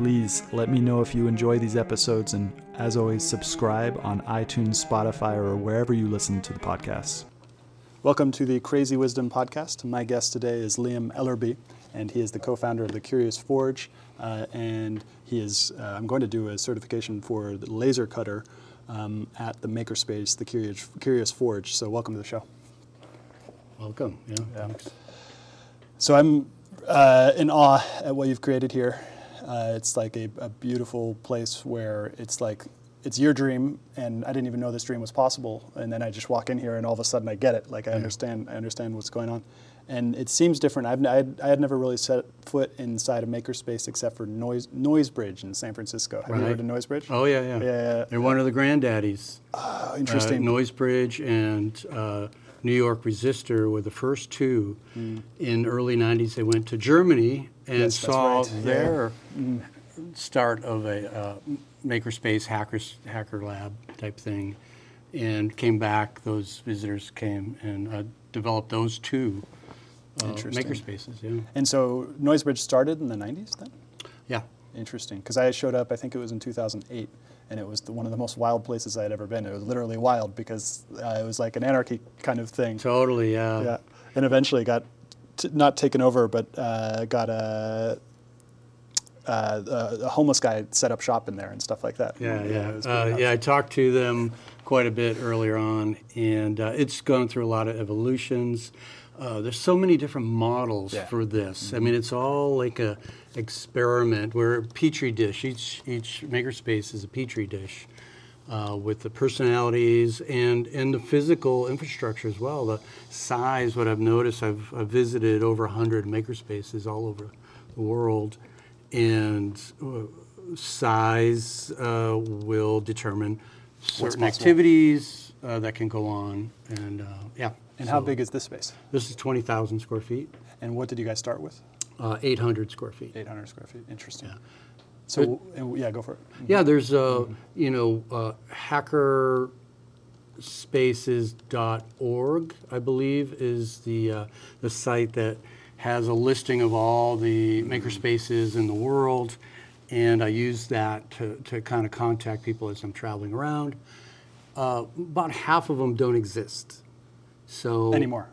Please let me know if you enjoy these episodes, and as always, subscribe on iTunes, Spotify, or wherever you listen to the podcasts. Welcome to the Crazy Wisdom Podcast. My guest today is Liam Ellerby, and he is the co founder of the Curious Forge. Uh, and he is, uh, I'm going to do a certification for the laser cutter um, at the Makerspace, the Curious, Curious Forge. So, welcome to the show. Welcome. Yeah. Yeah. So I'm uh, in awe at what you've created here. Uh, it's like a, a beautiful place where it's like it's your dream, and I didn't even know this dream was possible. And then I just walk in here, and all of a sudden I get it. Like I understand, I understand what's going on, and it seems different. I've I had, I had never really set foot inside a makerspace except for Noise Noisebridge in San Francisco. Have you heard of Noisebridge? Oh yeah, yeah. Yeah, yeah. They're one of the granddaddies. Oh, Uh, interesting. Noisebridge and uh, New York Resistor were the first two. In early '90s, they went to Germany and. Yes, saw right. Yeah. their start of a uh, makerspace hackers hacker lab type thing, and came back. Those visitors came and uh, developed those two uh, Interesting. makerspaces. Yeah, and so Noisebridge started in the '90s then. yeah. Interesting, because I showed up. I think it was in 2008, and it was the, one of the most wild places I had ever been. It was literally wild because uh, it was like an anarchy kind of thing. Totally. Yeah. yeah, and eventually got t- not taken over, but uh, got a, uh, a, a homeless guy set up shop in there and stuff like that. Yeah, yeah. was Uh, yeah, I talked to them quite a bit earlier on, and uh, it's gone through a lot of evolutions. Uh, there's so many different models Yeah. for this. I mean, it's all like a experiment. We're a petri dish. Each each makerspace is a petri dish. Uh, with the personalities and, and the physical infrastructure as well. The size, what I've noticed, I've, I've visited over 100 makerspaces all over the world, and uh, size uh, will determine certain activities uh, that can go on. And uh, yeah. And how big is this space? This is 20,000 square feet, And what did you guys start with? uh, 800 square feet. 800 square feet. Interesting. Yeah. So and, yeah, go for it. Yeah, there's uh, you know uh, hackerspaces.org, I believe, is the uh, the site that has a listing of all the makerspaces in the world, and I use that to, to kind of contact people as I'm traveling around. Uh, about half of them don't exist, so Anymore.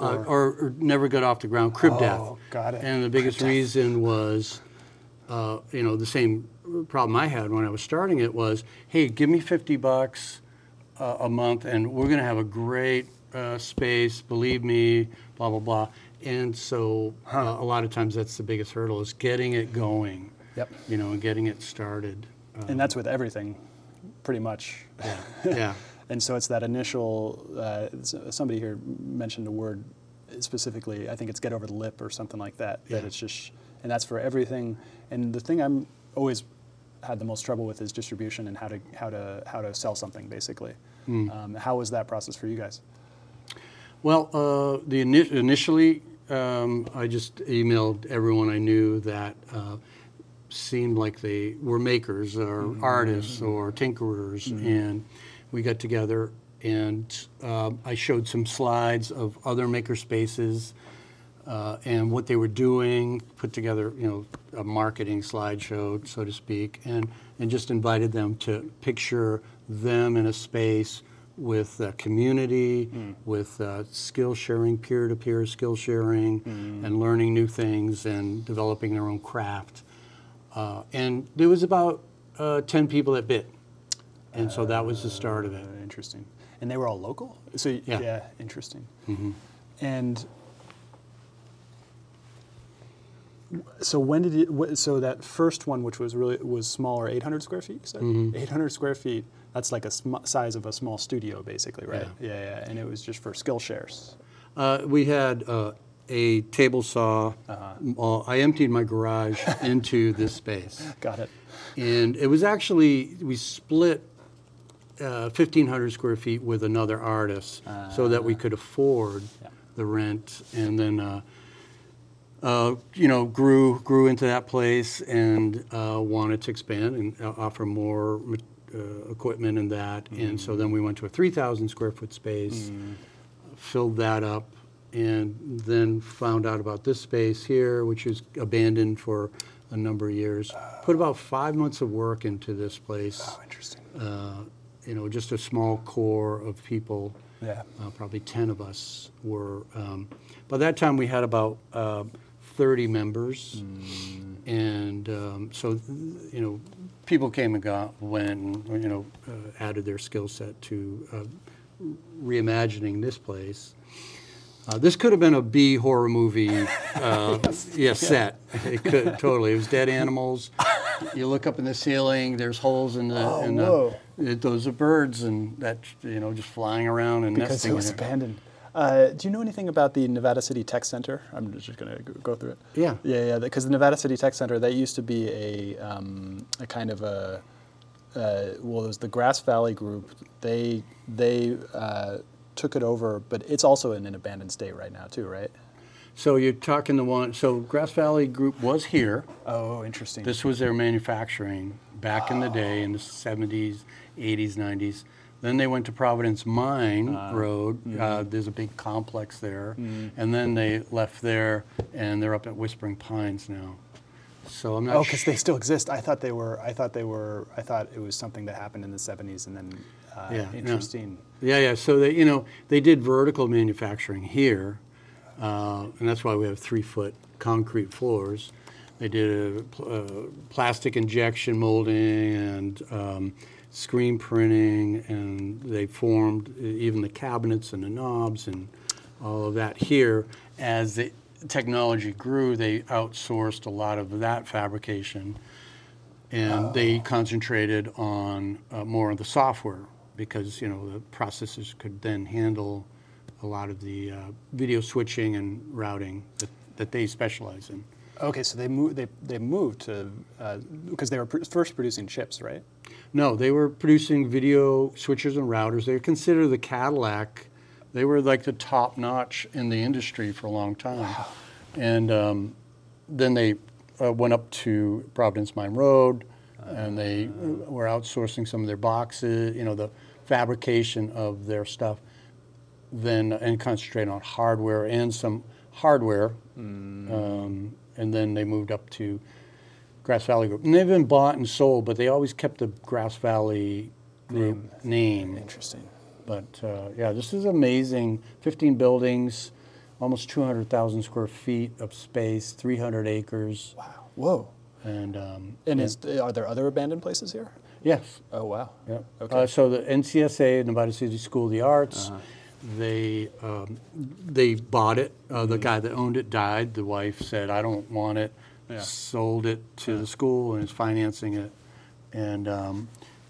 uh, or, or never got off the ground. Crib death. Oh, got it. And the biggest reason was, uh, you know, the same problem I had when I was starting it was, hey, give me 50 bucks uh, a month and we're going to have a great uh, space, believe me, blah, blah, blah. And so uh, a lot of times that's the biggest hurdle is getting it going, Yep. you know, and getting it started. Uh, And that's with everything, pretty much. yeah, yeah. And so it's that initial. Uh, somebody here mentioned a word specifically. I think it's get over the lip or something like that. yeah. That it's just, and that's for everything. And the thing I'm always had the most trouble with is distribution and how to how to how to sell something basically. Hmm. Um, how was that process for you guys? Well, uh, the ini- initially, um, I just emailed everyone I knew that uh, seemed like they were makers or artists or tinkerers, and we got together and um I showed some slides of other maker spaces uh, and what they were doing, put together, you know, a marketing slideshow, so to speak, and, and just invited them to picture them in a space with uh, community, with uh, skill sharing, peer-to-peer skill sharing, and learning new things and developing their own craft. Uh, and there was about uh, 10 people that bid. And so that was the start of it. Uh, interesting. And they were all local. So Yeah. yeah, interesting. And so when did wh- So that first one, which was really was smaller, 800 square feet. You said 800 square feet. That's like a sm- size of a small studio, basically, right? Yeah. yeah, And it was just for skill shares. Uh, we had uh, a table saw. Uh, I emptied my garage into this space. Got it. And it was actually, we split uh, 1,500 square feet with another artist so that we could afford the rent. And then, uh, you know, grew grew into that place and uh, wanted to expand and uh, offer more uh, equipment and that. And so then we went to a 3,000 square foot space, filled that up, and then found out about this space here, which is abandoned for a number of years. Put about five months of work into this place. Oh, interesting. Uh, you know, just a small core of people. Yeah. Uh, probably 10 of us were. Um, by that time, we had about uh, 30 members. And um, so, you know, people came and got, went, and, you know, uh, added their skill set to uh, reimagining this place. Uh, this could have been a B horror movie, uh, yeah, set. It could totally. It was dead animals. You look up in the ceiling. There's holes in the. Oh, in the whoa. it, those are birds, and that you know just flying around and Because nesting it was in it. abandoned. Uh, do you know anything about the Nevada City Tech Center? I'm just going to go through it. Yeah. Yeah, yeah. Because the Nevada City Tech Center, that used to be a, um, a kind of a, uh, well, it was the Grass Valley Group. They they uh, took it over, but it's also in an abandoned state right now too, right? So you're talking the one. So Grass Valley Group was here. Oh, interesting. This was their manufacturing back in the day in the 70s, 80s, 90s. Then they went to Providence Mine Road. mm-hmm. Uh, there's a big complex there. And then they left there and they're up at Whispering Pines now. So I'm not Oh, because they still exist. I thought they were. I thought they were. I thought it was something that happened in the '70s, and then uh, Yeah, interesting. Yeah, yeah. So they, you know, they did vertical manufacturing here, uh, and that's why we have three-foot concrete floors. They did a pl- uh, plastic injection molding and um, screen printing, and they formed even the cabinets and the knobs and all of that here. As the technology grew, they outsourced a lot of that fabrication and they concentrated on uh, more of the software because you know the processors could then handle a lot of the uh, video switching and routing that, that they specialize in. Okay, so they moved. They they moved to because they were pr- first producing chips, right? No, they were producing video switches and routers. They were considered the Cadillac. They were like the top notch in the industry for a long time. And um, then they uh, went up to Providence Mine Road, and they uh, were outsourcing some of their boxes, you know, the fabrication of their stuff. Then and concentrate on hardware and some hardware, um, and then they moved up to Grass Valley Group. And they've been bought and sold, but they always kept the Grass Valley Group name. Interesting. But uh, yeah, this is amazing. 15 buildings, almost 200,000 square feet of space, 300 acres, Wow. Whoa. and um, And is are there other abandoned places here? yes, Oh wow. yeah. Okay. Uh, so the NCSA, Nevada City School of the Arts, Uh-huh. They um, they bought it. Uh, Mm-hmm. the guy that owned it died. The wife said, "I don't want it." Yeah. Sold it to the school and is financing it, and um,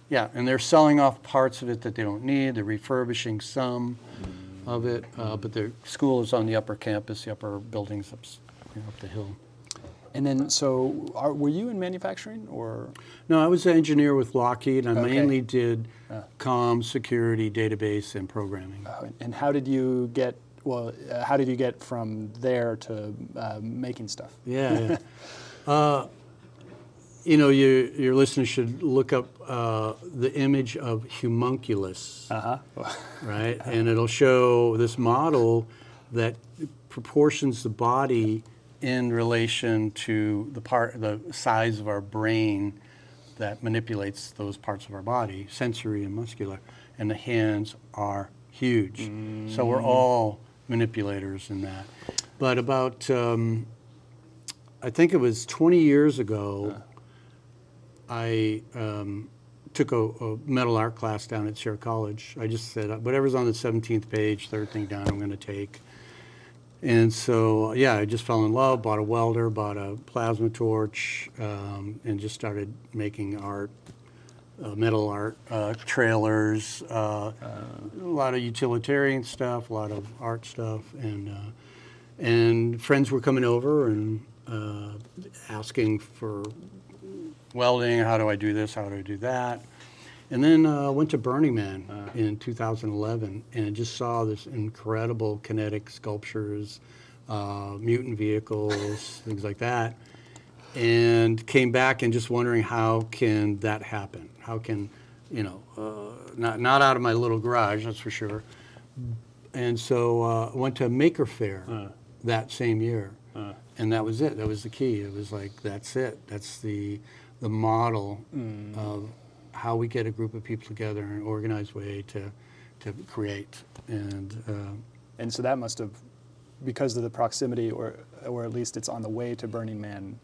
yeah, and they're selling off parts of it that they don't need. They're refurbishing some of it, uh, but the school is on the upper campus. The upper buildings up, s- you know, up the hill. And then, so are, were you in manufacturing or? No, I was an engineer with Lockheed. And I Okay. mainly did Ah. comms, security, database, and programming. Oh, and- how did you get? Well, uh, how did you get from there to uh, making stuff? Yeah. yeah. uh, you know, you, your listeners should look up uh, the image of homunculus, Uh huh. right? And it'll show this model that proportions the body in relation to the part, the size of our brain that manipulates those parts of our body, sensory and muscular. And the hands are huge. So we're all manipulators in that. But about, um, I think it was 20 years ago, I um, took a, a metal art class down at Sierra College. I just said, whatever's on the 17th page, third thing down, I'm going to take. And so, yeah, I just fell in love, bought a welder, bought a plasma torch, um, and just started making art, uh, metal art, uh, trailers, uh, a lot of utilitarian stuff, a lot of art stuff. And uh, and friends were coming over and uh, asking for welding. How do I do this? How do I do that? And then uh, went to Burning Man in 2011 and just saw this incredible kinetic sculptures, uh, mutant vehicles, things like that. And came back and just wondering how can that happen? How can, you know, uh, not not out of my little garage, that's for sure. And so uh, went to Maker Faire that same year, and that was it. That was the key. It was like that's it. That's the the model of how we get a group of people together in an organized way to to create. And uh, And so that must have, because of the proximity, or or at least it's on the way to Burning Man.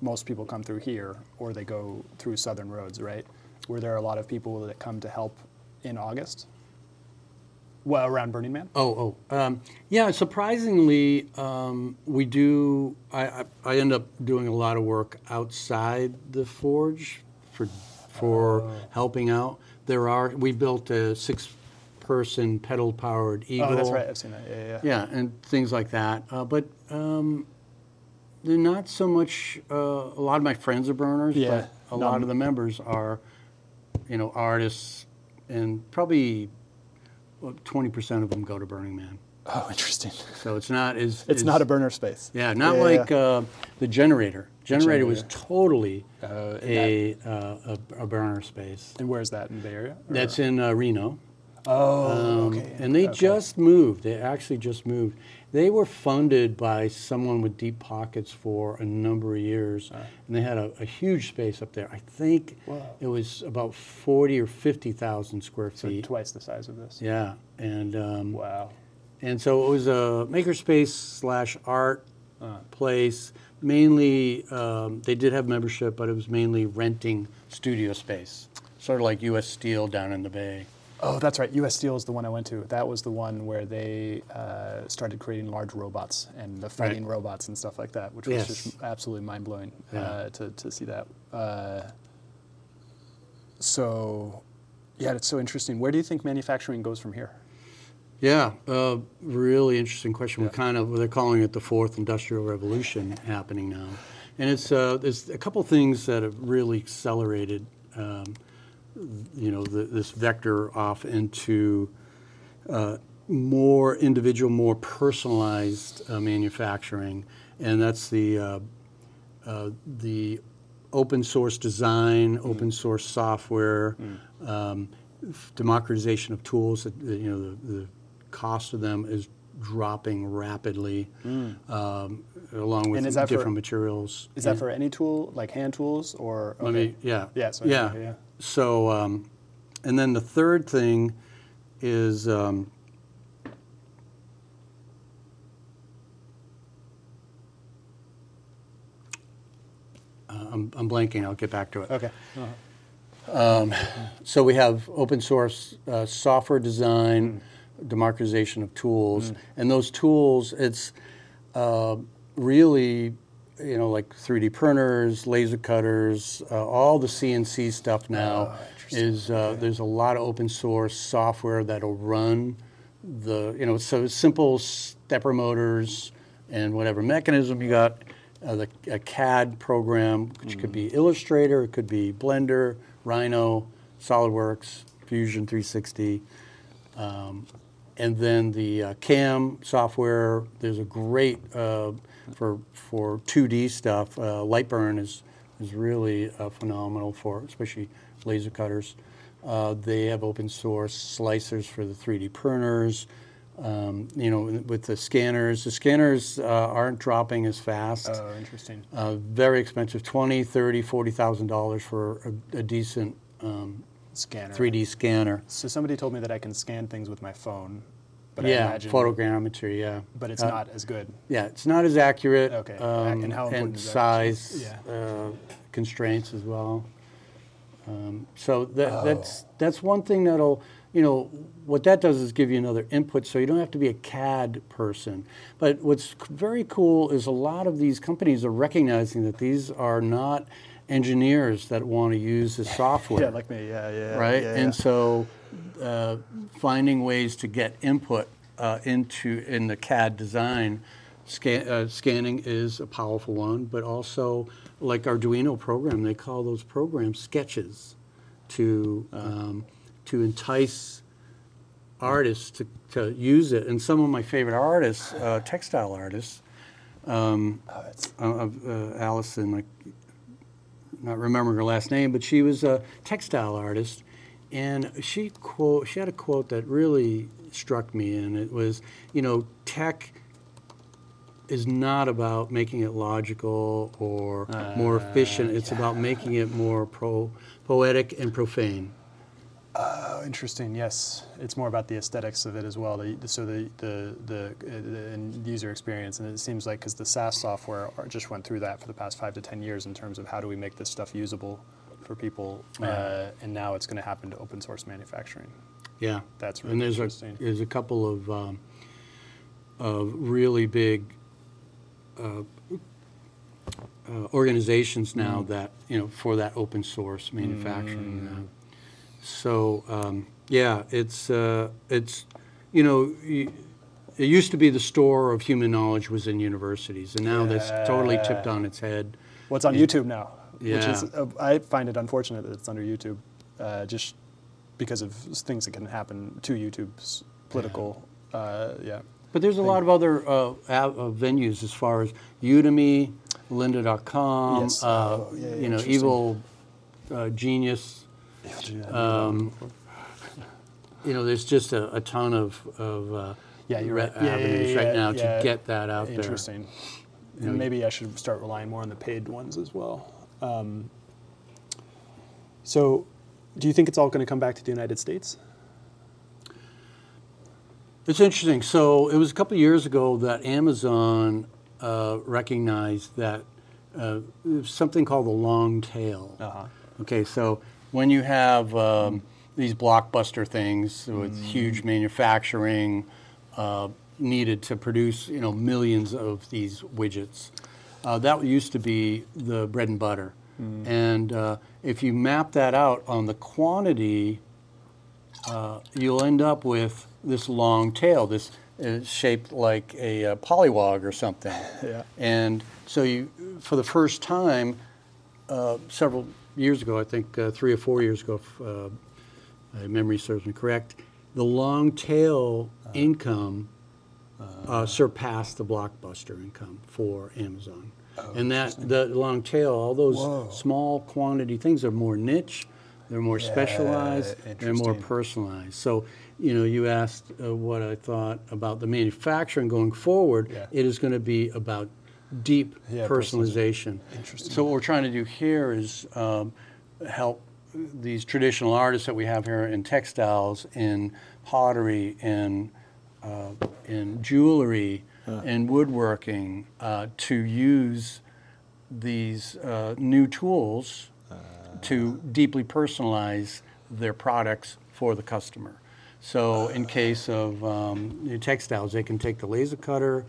Most people come through here, or they go through Southern Roads, right? Were there are a lot of people that come to help in August? Well, around Burning Man. Oh, oh, um, yeah. Surprisingly, um, we do. I, I I end up doing a lot of work outside the forge for for helping out. There are we built a six-person pedal-powered eagle. Oh, that's right. I've seen that. Yeah, yeah. yeah. Yeah, and things like that. Uh, but um, they're not so much. Uh, a lot of my friends are burners, Yeah, but a lot of the members are, you know, artists, and probably twenty percent of them go to Burning Man. Oh, interesting. So it's not as It's not a burner space. yeah, not Yeah, like yeah. Uh, the generator. Generator was totally Uh, a, uh, a a burner space. And where's that in the Bay Area? Or- That's in uh, Reno. Oh, Um, okay. And they okay. just moved. They actually just moved. They were funded by someone with deep pockets for a number of years, and they had a, a huge space up there. I think Wow. it was about forty or fifty thousand square so feet. twice the size of this. Yeah, and um, Wow. And so it was a makerspace slash art place. Mainly, um, they did have membership, but it was mainly renting studio space, sort of like U.S. Steel down in the Bay. Oh, that's right. U.S. Steel is the one I went to. That was the one where they uh, started creating large robots and the fighting robots and stuff like that, which was Yes. just absolutely mind blowing Yeah. uh, to, to see that. Uh, so, yeah, it's so interesting. Where do you think manufacturing goes from here? Yeah, uh, really interesting question. We're kind of they're calling it the fourth industrial revolution happening now, and it's uh, there's a couple things that have really accelerated, um, you know, the, this vector off into uh, more individual, more personalized uh, manufacturing, and that's the uh, uh, the open source design, open source software, um, f- democratization of tools. You know, the, the cost of them is dropping rapidly, um, along with that for- different materials. Is that for any tool, like hand tools, or Let me, yeah. Yeah, so- yeah. okay, yeah. So, um, and then the third thing is. Um, I'm, I'm blanking. I'll get back to it. Okay. So we have open source uh, software design, democratization of tools, and those tools. It's uh, really, you know, like 3D printers, laser cutters, uh, all the CNC stuff now Oh, is uh, there's a lot of open source software that'll run the, you know, so simple stepper motors and whatever mechanism you got. Uh, the a CAD program, which could be Illustrator, it could be Blender, Rhino, SolidWorks, Fusion 360. Um, and then the uh, CAM software, there's a great uh, for for 2D stuff. Uh, Lightburn is is really uh, phenomenal for especially laser cutters. Uh, they have open source slicers for the 3D printers. Um, you know, with the scanners, the scanners uh, aren't dropping as fast. Oh, interesting. Uh, very expensive, twenty, thirty, forty thousand dollars for a, a decent um, Scanner. 3D scanner. So somebody told me that I can scan things with my phone, but I yeah, imagine, photogrammetry. Yeah, but it's Uh, not as good. Yeah, it's not as accurate. Okay, Um, and how important is that? size Yeah. uh, constraints as well. Um, so that, Oh. that's that's one thing that'll you know what that does is give you another input, so you don't have to be a CAD person. But what's very cool is a lot of these companies are recognizing that these are not engineers that want to use the software Yeah, like me. Yeah, yeah. right? Yeah, and yeah. so, uh, finding ways to get input uh, into in the CAD design scan, uh, scanning is a powerful one, but also like Arduino program, they call those programs sketches to um, to entice artists to, to use it. And some of my favorite artists, uh, textile artists, um, Oh, uh, uh, Allison, like, not remembering her last name, but she was a textile artist, and she quote she had a quote that really struck me, and it was, you know, tech is not about making it logical or more efficient. It's about making it more pro poetic and profane. Oh, interesting. Yes, it's more about the aesthetics of it as well. The, so the the the, uh, the user experience, and it seems like because the SaaS software are- just went through that for the past five to ten years in terms of how do we make this stuff usable for people, uh, and now it's going to happen to open source manufacturing. Yeah, That's and really there's a there's a couple of um, of really big uh, uh, organizations now Mm. that you know for that open source manufacturing. Uh, so um, yeah, it's uh, it's you know. y it used to be the store of human knowledge was in universities, and now that's totally tipped on its head. Well, it's on YouTube now, which is Yeah. uh, I find it unfortunate that it's under YouTube, uh, just because of s- things that can happen to YouTube's political. Uh, yeah. But there's a lot of other uh, av- uh, venues as far as Udemy, Lynda.com, Yes. uh, Oh, yeah, yeah, you know, interesting. Evil uh, Genius. Um, you know, there's just a, a ton of, of uh, yeah, you're re- right. Yeah, yeah, avenues yeah, right now yeah. to get that out there. Interesting. You know, and maybe I should start relying more on the paid ones as well. Um, so, do you think it's all going to come back to the United States? It's interesting. So it was a couple of years ago that Amazon uh, recognized that uh, something called the long tail. Uh-huh. Okay, so when you have um, these blockbuster things with Mm. huge manufacturing uh, needed to produce, you know, millions of these widgets, uh, that used to be the bread and butter. Mm. And uh, if you map that out on the quantity, uh, you'll end up with this long tail, this uh, shaped like a uh, polywog or something. Yeah. And so you, for the first time, uh, several years ago, I think uh, three or four years ago, if uh, my memory serves me correct, the long tail income uh, surpassed the blockbuster income for Amazon. and that the long tail, all those Whoa. small quantity things are more niche, they're more specialized, they're more personalized. So, you know, you asked uh, what I thought about the manufacturing going forward. Yeah. It is going to be about deep Yeah, personalization. Interesting. So what we're trying to do here is um, help these traditional artists that we have here in textiles, in pottery, in uh, in jewelry, in woodworking, uh, to use these uh, new tools to deeply personalize their products for the customer. So in case of um, new textiles, they can take the laser cutter,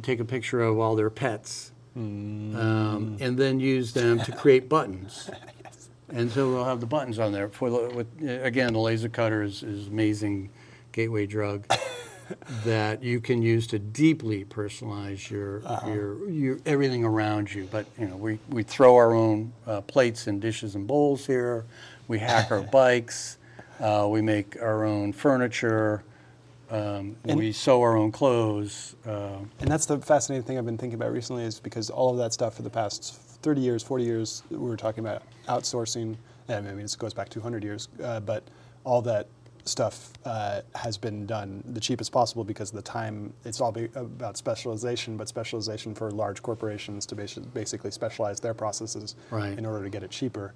take a picture of all their pets, um, and then use them to create buttons. And so we'll have the buttons on there. For the, with, again, the laser cutter is, is amazing gateway drug that you can use to deeply personalize your, your, your everything around you. But you know, we, we throw our own uh, plates and dishes and bowls here. We hack our bikes. Uh, we make our own furniture. Um, we sew our own clothes. Uh, And that's the fascinating thing I've been thinking about recently is because all of that stuff for the past 30 years, 40 years, we were talking about outsourcing. and I mean, this goes back 200 years, uh, but all that stuff uh, has been done the cheapest possible because of the time. It's all be about specialization, but specialization for large corporations to basi- basically specialize their processes Right. in order to get it cheaper.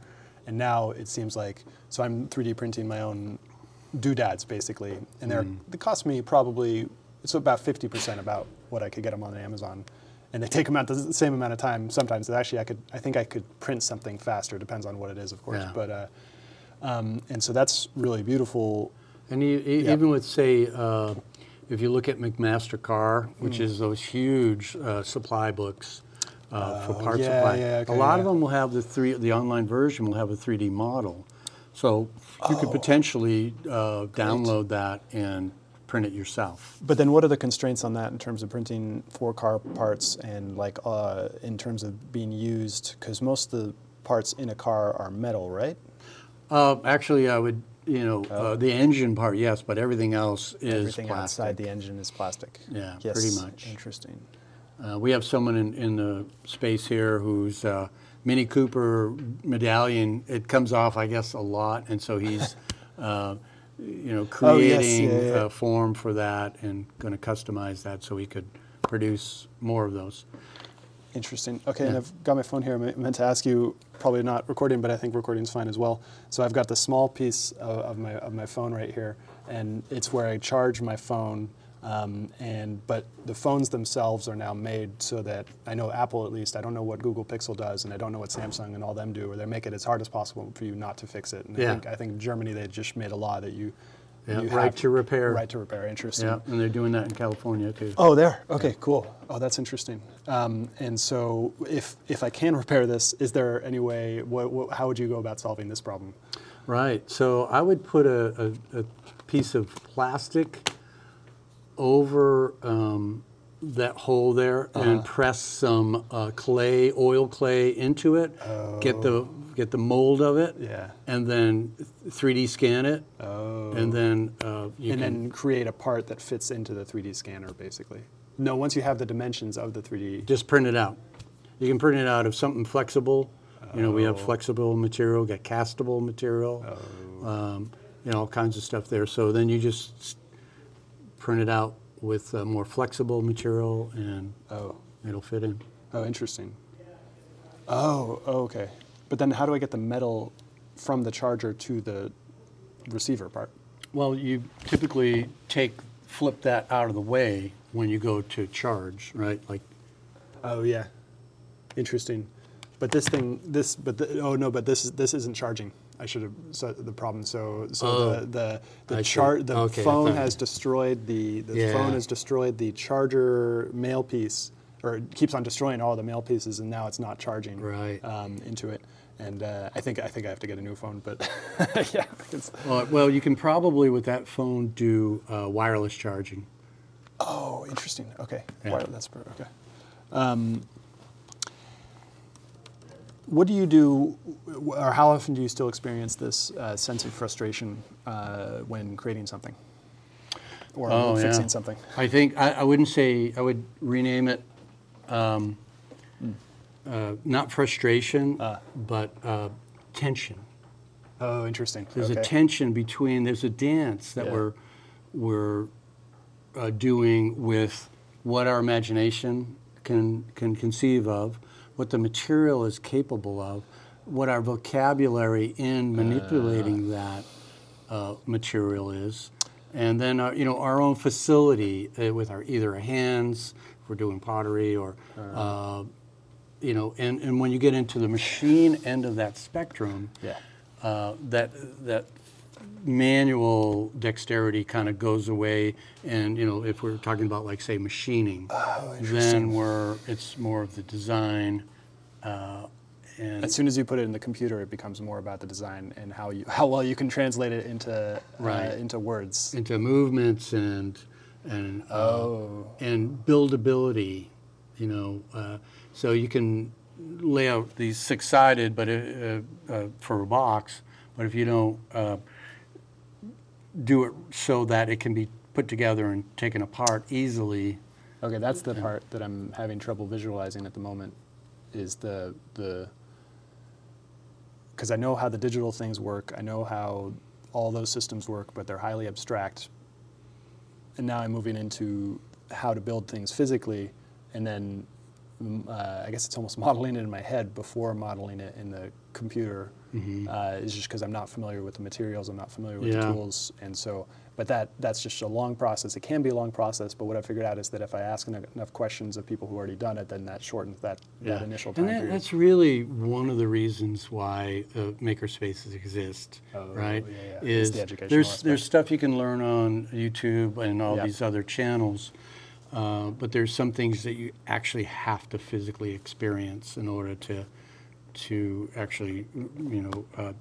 And now it seems like, so I'm 3D printing my own doodads basically, and they're they cost me probably it's about 50% about what I could get them on Amazon, and they take them out the same amount of time. Sometimes actually I could I think I could print something faster. Depends on what it is, of course. Yeah. But uh, um, and so that's really beautiful. And e- Yeah. even with, say, uh, if you look at McMaster-Carr, which Hmm. is those huge uh, supply books uh, for Oh, part yeah, supply, yeah, okay, a lot yeah. of them will have the three. The online version will have a 3D model, so you Oh. could potentially uh, download that and print it yourself. But then, what are the constraints on that in terms of printing for car parts and like uh, in terms of being used? Because most of the parts in a car are metal, right? Uh, actually, I would, you know, uh, the engine part, yes, but everything else is Oh. Everything plastic. outside the engine is plastic. Yeah, Yes, pretty much. Interesting. Uh, we have someone in, in the space here who's uh, Mini Cooper medallion. It comes off, I guess, a lot, and so he's, uh, you know, Oh, creating yeah, yeah. a form for that and going to customize that so he could produce more of those. Interesting. Okay, and I've got my phone here. I meant to ask you, probably not recording, but I think recording's fine as well. So I've got the small piece of, of my of my phone right here, and it's where I charge my phone. Um, and but the phones themselves are now made so that I know Apple at least. I don't know what Google Pixel does, and I don't know what Samsung and all them do. Or they make it as hard as possible for you not to fix it. And Yeah. I think I think Germany they just made a law that you, Yeah, you right have- to repair. Right to repair. Interesting. Yeah, and they're doing that in California too. Oh, there. Okay, cool. Oh, that's interesting. Um, and so, if if I can repair this, is there any way? What, what, how would you go about solving this problem? Right. So I would put a, a, a piece of plastic over um, that hole there Uh-huh. and press some uh, clay, oil clay into it. Get the get the mold of it. Oh. Yeah. And then 3D scan it. Oh. And then uh, you and then create a part that fits into the 3D scanner, basically. No, once you have the dimensions of the 3D. just print it out. You can print it out of something flexible. You know, we have Oh. flexible material, got castable material, um, you know, all kinds of stuff there. So then you just print it out with uh, more flexible material and Oh. it'll fit in. Oh, interesting. Oh, oh, okay. But then, how do I get the metal from the charger to the receiver part? Well, you typically take, flip that out of the way when you go to charge, right? Like, Oh yeah, interesting. But this thing, this, but the, oh no, but this is this isn't charging. I should have said the problem. So so Oh, the the the I see. char the Okay, phone has destroyed the the Yeah. phone has destroyed the charger male piece, or it keeps on destroying all the male pieces, and now it's not charging Right. um, into it. And uh, I think I think I have to get a new phone, but yeah, well, well, you can probably with that phone do uh, wireless charging. oh, interesting. Okay, Yeah. Wire- that's okay. Um, what do you do, or how often do you still experience this uh, sense of frustration uh, when creating something or Oh, fixing yeah. something? I think I, I wouldn't say I would rename it um, Hmm. uh, not frustration, Ah. but uh, tension. Oh, interesting. There's okay. a tension between. There's a dance that Yeah. we're we're uh, doing with what our imagination can can conceive of, what the material is capable of, what our vocabulary in manipulating that uh, material is, and then our, you know our own facility uh, with our either our hands, if we're doing pottery or. Uh, you know, and, and when you get into the machine end of that spectrum, Yeah. uh, that that manual dexterity kind of goes away, and you know, if we're talking about like say machining, then we're it's more of the design, uh, and As soon as you put it in the computer, it becomes more about the design and how you how well you can translate it into Right. uh, into words. into movements and and uh, Oh. and buildability, you know, uh, so you can lay out these six sided, but uh, uh, for a box, but if you don't uh, do it so that it can be put together and taken apart easily, Okay, that's the part that I'm having trouble visualizing at the moment. Is the the because I know how the digital things work. I know how all those systems work, but they're highly abstract. And now I'm moving into how to build things physically, and then uh, I guess it's almost modeling it in my head before modeling it in the computer. Uh, is just because I'm not familiar with the materials, I'm not familiar with the tools, and so. But that that's just a long process. It can be a long process, but what I figured out is that if I ask enough, questions of people who already done it, then that shortens that, that initial time and that, period. that's really one of the reasons why uh, makerspaces exist, Oh, right? yeah, yeah. Is It's the there's aspect. there's stuff you can learn on YouTube and all Yeah. these other channels, uh, but there's some things that you actually have to physically experience in order to to actually you know uh,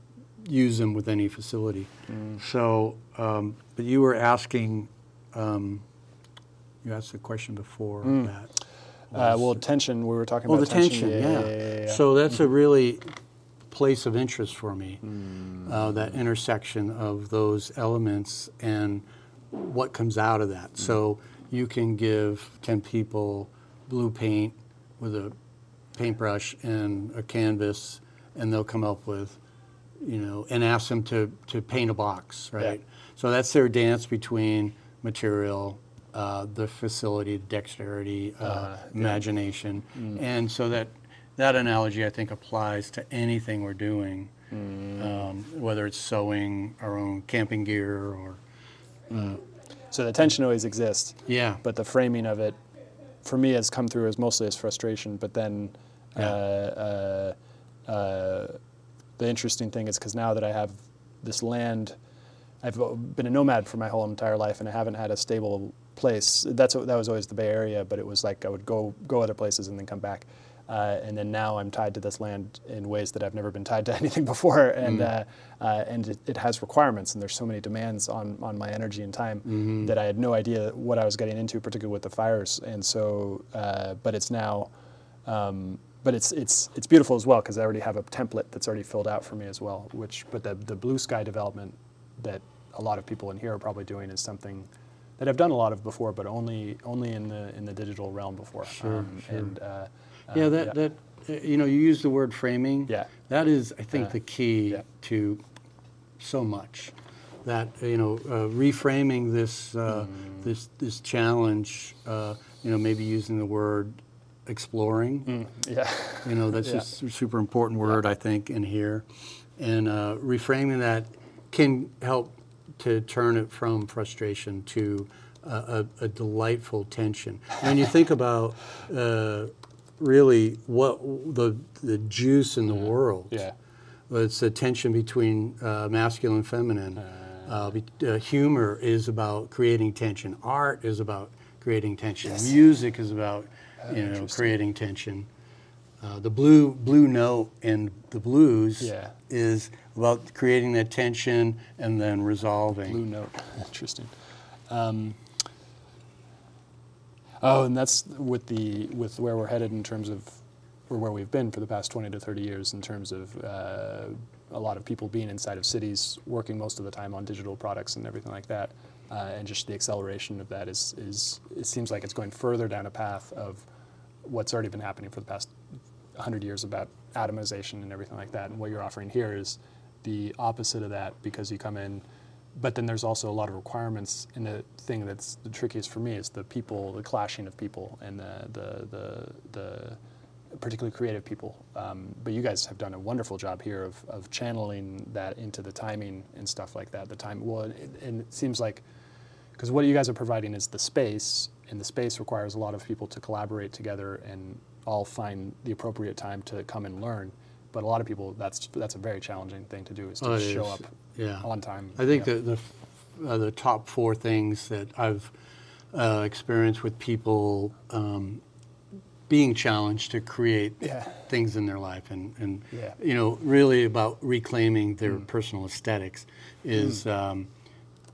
use them with any facility. Mm. So, um, but you were asking um, you asked a question before that. Uh, well, tension. We were talking Oh, about the tension, yeah. yeah, yeah, yeah. So that's a really place of interest for me, Hmm. uh, that intersection of those elements and what comes out of that. So you can give 10 people blue paint with a paintbrush and a canvas, and they'll come up with, you know, and ask them to, to paint a box, right? So that's their dance between material, uh, the facility, dexterity, uh, Uh, imagination, and so that that analogy I think applies to anything we're doing, um, whether it's sewing our own camping gear or so the tension always exists. yeah, but the framing of it for me has come through as mostly as frustration but then uh, Yeah. uh, uh, the interesting thing is because now that i have this land i've been a nomad for my whole entire life and i haven't had a stable place that's what, that was always the bay area but it was like i would go go other places and then come back uh, and then now I'm tied to this land in ways that I've never been tied to anything before, and uh, uh, and it, it has requirements, and there's so many demands on on my energy and time that I had no idea what I was getting into, particularly with the fires, and so uh, but it's now. Um, but it's it's it's beautiful as well because I already have a template that's already filled out for me as well. Which, but the the blue sky development that a lot of people in here are probably doing is something that I've done a lot of before, but only only in the in the digital realm before. Sure, sure. And uh, yeah, uh, that that uh, you know you use the word framing. Yeah. that is I think Uh, the key yeah. to so much. That you know, uh, reframing this uh, Mm. this this challenge. Uh, you know, maybe using the word exploring. Mm, yeah. You know, that's Yeah. just a super important word, I think, in here. And uh, reframing that can help to turn it from frustration to uh, a, a delightful tension. When you think about uh, really what the, the juice in the world, Yeah. it's the tension between uh, masculine and feminine. Uh, be, uh, humor is about creating tension. Art is about creating tension. Yes. Music is about you know creating tension. Uh, the blue blue note in the blues Yeah. is about creating that tension and then resolving. Blue note. Interesting. Um, oh, and that's with the with where we're headed in terms of or where we've been for the past 20 to 30 years in terms of uh, a lot of people being inside of cities, working most of the time on digital products and everything like that. Uh, and just the acceleration of that is, is it seems like it's going further down a path of what's already been happening for the past 100 years about atomization and everything like that. And what you're offering here is the opposite of that because you come in, but then there's also a lot of requirements. And the thing that's the trickiest for me is the people, the clashing of people, and the the the, the particularly creative people. Um, but you guys have done a wonderful job here of, of channeling that into the timing and stuff like that. The time, well, it, and it seems like because what you guys are providing is the space, and the space requires a lot of people to collaborate together and all find the appropriate time to come and learn. But a lot of people, that's that's a very challenging thing to do is to Oh, show is. up Yeah. on time. I think Yeah. that the uh, the top four things that I've uh, experienced with people um, being challenged to create Yeah. things in their life and, and Yeah. you know really about reclaiming their personal aesthetics is um,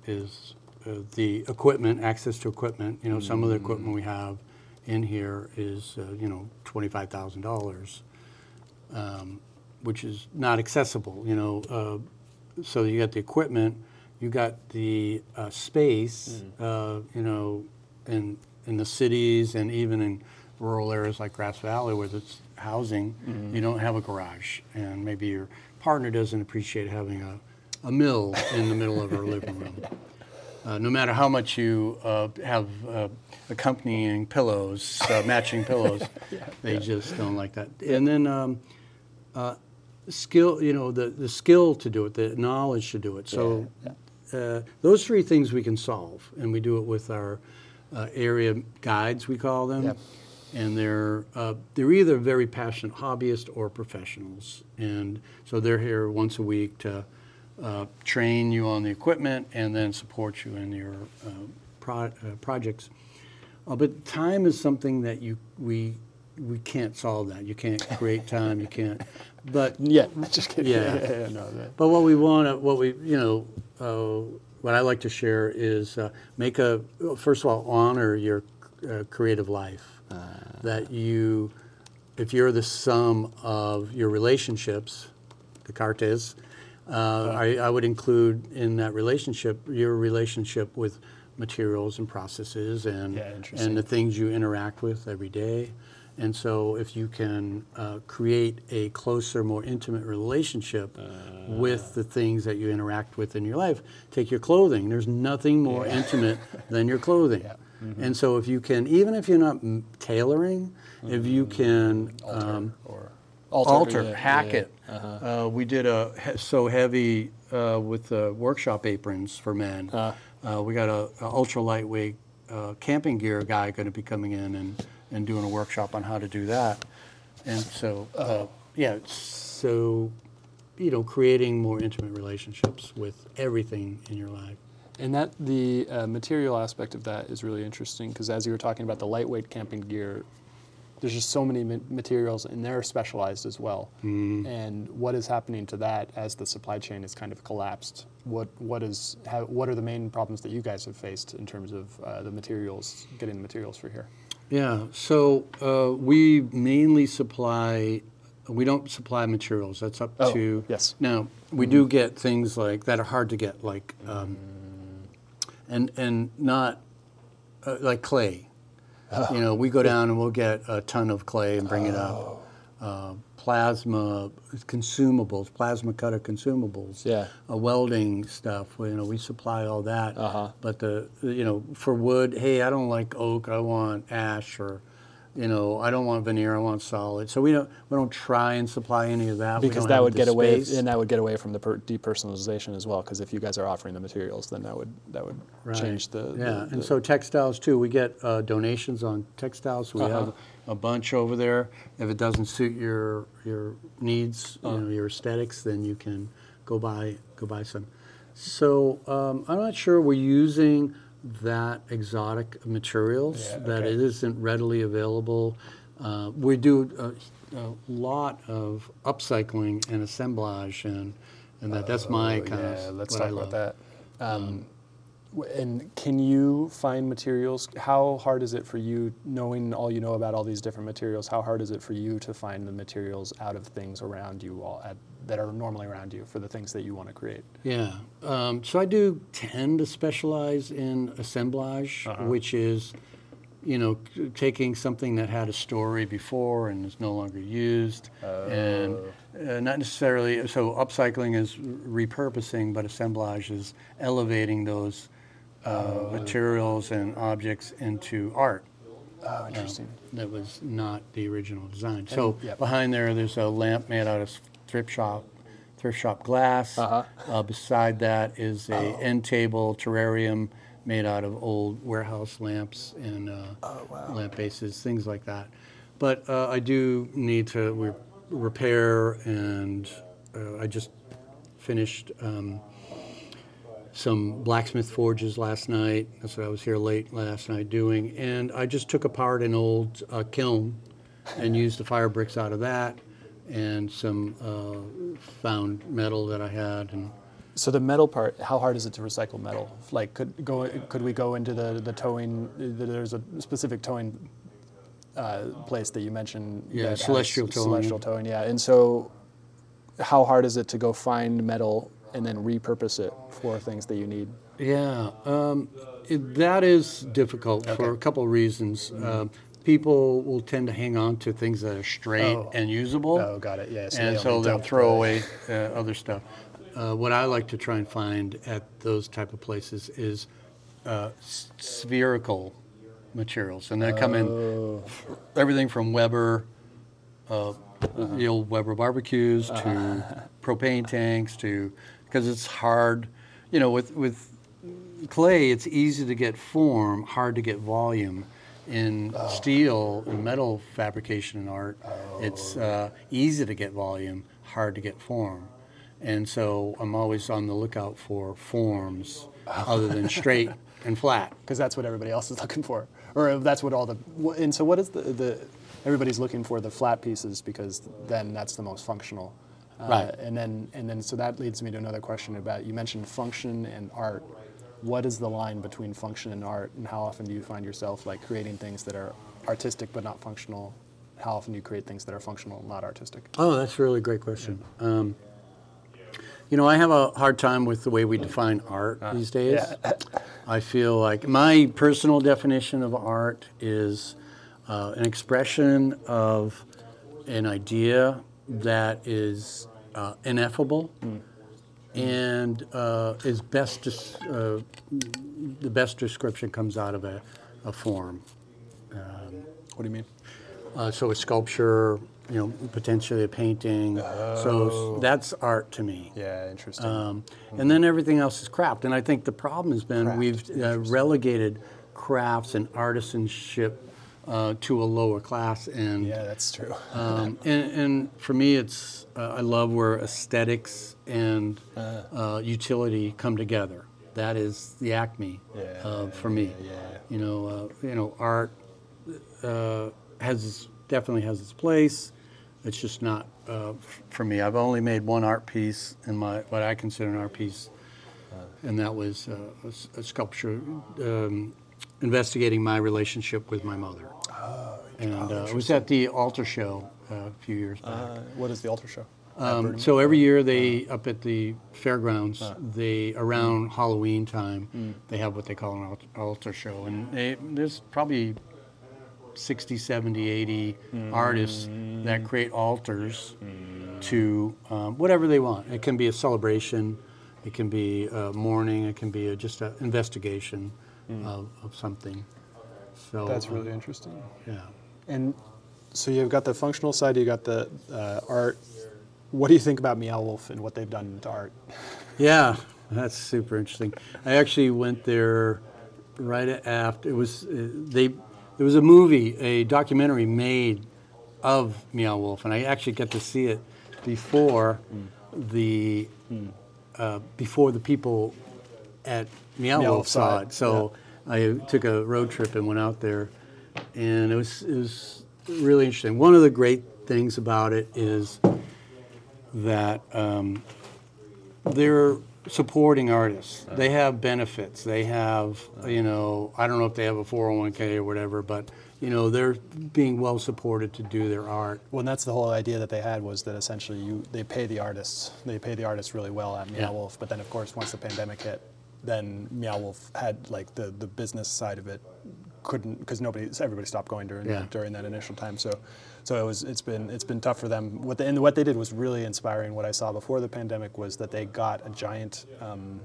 is uh, the equipment access to equipment you know some of the equipment we have in here is uh, you know twenty five thousand dollars um, which is not accessible. You know, uh, so you got the equipment, you got the uh, space. Uh, you know, in in the cities and even in rural areas like Grass Valley where it's housing, you don't have a garage, and maybe your partner doesn't appreciate having a, a mill in the middle of our living room. Uh, no matter how much you uh, have uh, accompanying pillows, uh, matching pillows, they just don't like that. And then um, uh, skill, you know, the, the skill to do it, the knowledge to do it. So uh, those three things we can solve, and we do it with our uh, area guides, we call them. Yep. And they're uh, they're either very passionate hobbyists or professionals, and so they're here once a week to uh, train you on the equipment and then support you in your uh, pro- uh, projects. Uh, but time is something that you we we can't solve that. You can't create time. You can't but Yeah, just kidding. Yeah. yeah, no, that- But what we want what we, you know, uh, what I like to share is uh, make a, first of all, honor your uh, creative life. that you, if you're the sum of your relationships, the cartes, uh, I, I would include in that relationship your relationship with materials and processes and, Yeah, and the things you interact with every day. And so, if you can uh, create a closer, more intimate relationship with the things that you interact with in your life, take your clothing. There's nothing more intimate than your clothing. Mm-hmm. And so, if you can, even if you're not m- tailoring, if you can alter um, or alter, yeah, hack yeah. it. Uh, we did a he- so heavy uh, with the workshop aprons for men. Uh. Uh, we got a, a ultra lightweight uh, camping gear guy going to be coming in and, and doing a workshop on how to do that. And so, uh, yeah, so you know, creating more intimate relationships with everything in your life. And that the uh, material aspect of that is really interesting because as you were talking about the lightweight camping gear, there's just so many ma- materials and they're specialized as well. And what is happening to that as the supply chain is kind of collapsed? What what is how, what are the main problems that you guys have faced in terms of uh, the materials, getting the materials for here? Yeah, so uh, we mainly supply, we don't supply materials. That's up Oh, to. yes. Now, we do get things like that are hard to get, like, um, and and not uh, like clay. You know, we go down and we'll get a ton of clay and bring it up. Uh, plasma consumables, plasma cutter consumables. Yeah. Uh, welding stuff. You know, we supply all that. Uh-huh. But the you know for wood, hey, I don't like oak. I want ash or. You know, I don't want veneer. I want solid. So we don't we don't try and supply any of that. Because that would the get away, and that would get away from the per- depersonalization as well. Because if you guys are offering the materials, then that would that would Right. change the Yeah, the- and so textiles too, we get uh, donations on textiles, we Uh-huh. have a bunch over there. If it doesn't suit your, your needs, you know, your aesthetics, then you can go buy, go buy some. So, um, I'm not sure we're using that exotic materials, Yeah, that okay. it isn't readily available. Uh, We do a, a lot of upcycling and assemblage and, and that, that's my Oh, kind yeah, of, let's what I talk love. about that. Um, and can you find materials? How hard is it for you, knowing all you know about all these different materials? How hard is it for you to find the materials out of things around you, all at, that are normally around you, for the things that you want to create? Yeah. Um, so I do tend to specialize in assemblage, Uh-huh. which is, you know, taking something that had a story before and is no longer used, and uh, not necessarily. So upcycling is repurposing, but assemblage is elevating those uh, materials and objects into art Oh, interesting. that was not the original design. So yep. behind there, there's a lamp made out of thrift shop, thrift shop glass. Uh-huh. Uh, beside that is a Oh. end table terrarium made out of old warehouse lamps and uh, Oh, lamp bases, things like that. But uh, I do need to re- repair, and uh, I just finished. Um, some blacksmith forges last night. That's what I was here late last night doing. And I just took apart an old uh, kiln and used the fire bricks out of that and some uh, found metal that I had. And So the metal part, how hard is it to recycle metal? Like, could go could we go into the the towing? There's a specific towing uh, place that you mentioned. Yeah, Celestial Towing. Celestial towing, yeah. And so, how hard is it to go find metal and then repurpose it for things that you need? yeah, um, it, that is difficult for a couple of reasons. Um, people will tend to hang on to things that are straight Oh. and usable. Oh, got it. Yeah. and so they'll throw away uh, other stuff. Uh, what I like to try and find at those type of places is uh, s- spherical materials, and they come in Oh. everything from Weber, uh, the old Weber barbecues, to propane tanks, to because it's hard, you know, with with clay, it's easy to get form, hard to get volume. In steel and metal fabrication and art, it's uh, easy to get volume, hard to get form. And so I'm always on the lookout for forms other than straight and flat. because that's what everybody else is looking for. or that's what all the. And so, what is the the? Everybody's looking for the flat pieces because then that's the most functional. Uh, Right. And then and then so that leads me to another question about you mentioned function and art. What is the line between function and art, and how often do you find yourself like creating things that are artistic but not functional? How often do you create things that are functional, and not artistic? Oh, that's a really great question. Um, you know, I have a hard time with the way we define art these days. yeah. I feel like my personal definition of art is uh, an expression of an idea that is uh, ineffable and uh, is best des- uh, the best description comes out of a, a form. What do you mean? Uh, so a sculpture, you know, potentially a painting. So that's art to me. Yeah, interesting. Um, and then everything else is craft. And I think the problem has been Craft, we've uh, relegated crafts and artisanship uh, to a lower class. And, yeah, that's true. um, and, and for me, it's uh, I love where aesthetics and uh, utility come together. That is the acme Yeah, uh, for me. yeah, yeah. You know, uh, you know, art uh, has definitely has its place. It's just not uh, f- for me. I've only made one art piece in my what I consider an art piece, and that was uh, a, a sculpture um, investigating my relationship with my mother. and uh, it was at the altar show uh, a few years back. Uh, what is the altar show? Um, so every year they up at the fairgrounds, they around Halloween time, they have what they call an altar show, and they, there's probably 60, 70, 80 artists that create altars to um, whatever they want. It can be a celebration, it can be a mourning, it can be a, just an investigation of, of something. So That's um, really interesting. yeah. And so you've got the functional side, you've got the uh, art. What do you think about Meow Wolf and what they've done to art? Yeah, that's super interesting. I actually went there right after it was uh, they. There was a movie, a documentary made of Meow Wolf, and I actually got to see it before the uh, before the people at Meow, Meow Wolf Wolf saw saw it. it, So I took a road trip and went out there, and it was it was really interesting. One of the great things about it is that um, they're supporting artists. They have benefits. They have, you know, I don't know if they have a 401k or whatever, but you know, they're being well supported to do their art. Well, and that's the whole idea that they had was that essentially you they pay the artists, they pay the artists really well at Meow Yeah. Wolf, but then of course once the pandemic hit, then Meow Wolf had like the the business side of it couldn't because nobody everybody stopped going during Yeah. during that initial time. So so it was it's been it's been tough for them. What they, and what they did was really inspiring. What I saw before the pandemic was that they got a giant um,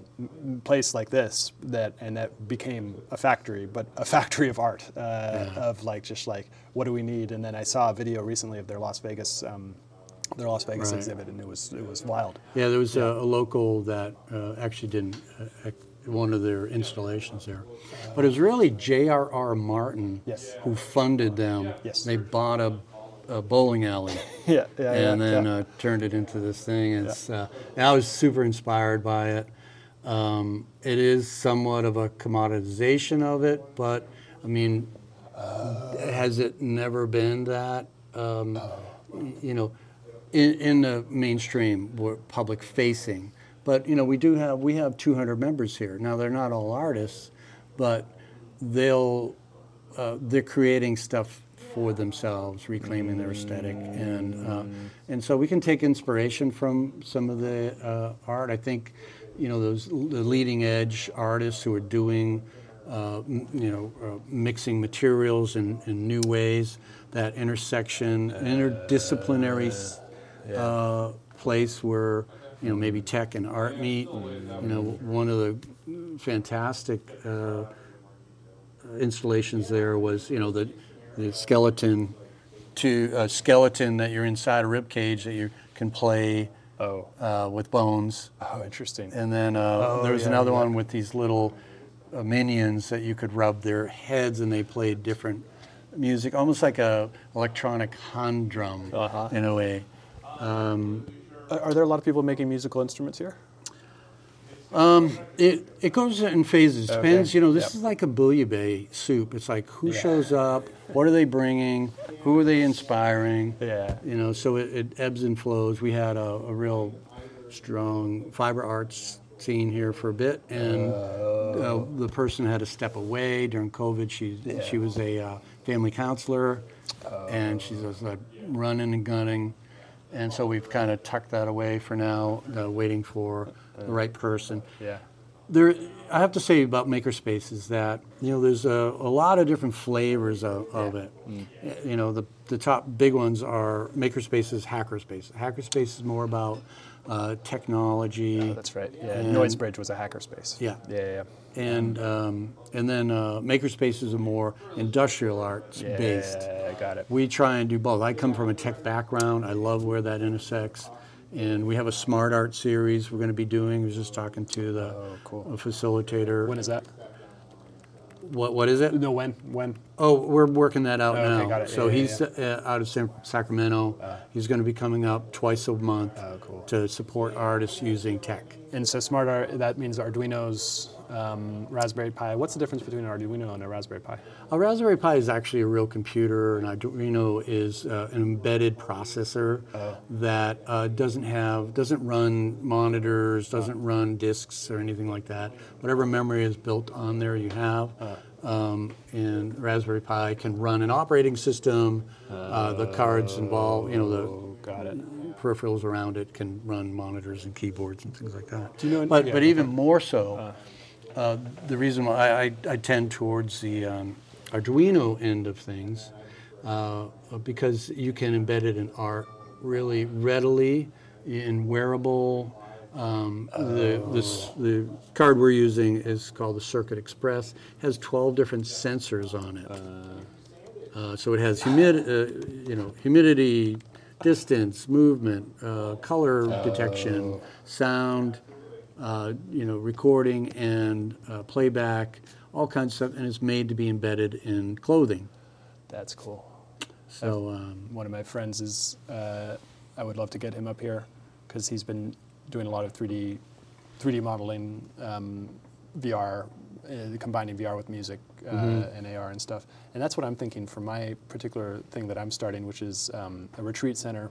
place like this that and that became a factory, but a factory of art uh, of like just like what do we need? And then I saw a video recently of their Las Vegas. Um, their Las Vegas Right. exhibit, and it was it was wild. Yeah, there was a, a local that uh, actually did uh, one of their installations there, but it was really J.R.R. Martin Yes. who funded them. Yes. They bought a, a bowling alley. Yeah, yeah, and yeah, then yeah. Uh, turned it into this thing. It's uh, and I was super inspired by it. Um, it is somewhat of a commoditization of it, but I mean, has it never been that? Um, y- you know, in, in the mainstream, we're public facing. But you know, we do have we have 200 members here. Now they're not all artists, but they'll uh, they're creating stuff for themselves, reclaiming their aesthetic, and uh, and so we can take inspiration from some of the uh, art. I think, you know, those the leading edge artists who are doing, uh, m- you know, uh, mixing materials in, in new ways. That intersection, interdisciplinary uh, place where you know maybe tech and art meet. You know, one of the fantastic. Uh, installations there was you know the the skeleton to a skeleton that you're inside a rib cage that you can play Oh, uh, with bones oh, interesting. and then uh, Oh, there was yeah, another yeah. one with these little uh, minions that you could rub their heads and they played different music almost like a electronic hand drum Uh-huh. in a way Are are there a lot of people making musical instruments here? It, it goes in phases. Okay. Depends, you know, this Yep. is like a bouillabaisse soup. It's like who Yeah. shows up, what are they bringing, who are they inspiring. Yeah. You know, so it, it ebbs and flows. We had a, a real strong fiber arts scene here for a bit, and uh, the person had to step away during COVID. She she was a uh, family counselor, and she's just like running and gunning, and so we've kind of tucked that away for now, uh, waiting for the right person Yeah. there I have to say about makerspaces is that you know there's a, a lot of different flavors of, of it. Uh, You know the the top big ones are makerspaces, hackerspace. Hackerspace is more about uh, technology. Oh, that's right. Yeah. And- Noisebridge was a hackerspace. Yeah. Yeah. Yeah. And um, and then uh, makerspaces are more industrial arts yeah. based. Yeah. Got it. We try and do both. I come from a tech background. I love where that intersects. And we have a smart art series we're going to be doing. I was just talking to the Oh, cool. facilitator. When is that? What what is it? No. When? When? Oh, we're working that out Oh, okay, now. got it. So Yeah, yeah, he's Uh, out of San, Sacramento. he's going to be coming up twice a month Oh, cool. to support artists using tech. And so smart art. That means Arduino's, um, Raspberry Pi. What's the difference between an Arduino and a Raspberry Pi? A Raspberry Pi is actually a real computer, and Arduino is uh, an embedded processor Oh. that uh, doesn't have doesn't run monitors, doesn't run disks or anything like that. Whatever memory is built on there, you have. Oh. Um, and Raspberry Pi can run an operating system. uh, the cards involved, you know, the Oh, got it. peripherals around it can run monitors and keyboards and things like that. Do you know but yeah, but okay. even more so, uh, the reason why I, I, I tend towards the um, Arduino end of things, uh, because you can embed it in art really readily in wearable. Um, the, this, the card we're using is called the Circuit Express. has 12 different sensors on it. Uh, so it has humid, uh, you know, humidity, distance, movement, uh, color detection, sound, uh, you know, recording and uh, playback, all kinds of stuff, and it's made to be embedded in clothing. That's cool. So um, One of my friends is. Uh, I would love to get him up here because he's been doing a lot of 3D, 3D modeling, um, VR, uh, combining VR with music uh, Mm-hmm. and AR and stuff. And that's what I'm thinking for my particular thing that I'm starting, which is um, a retreat center,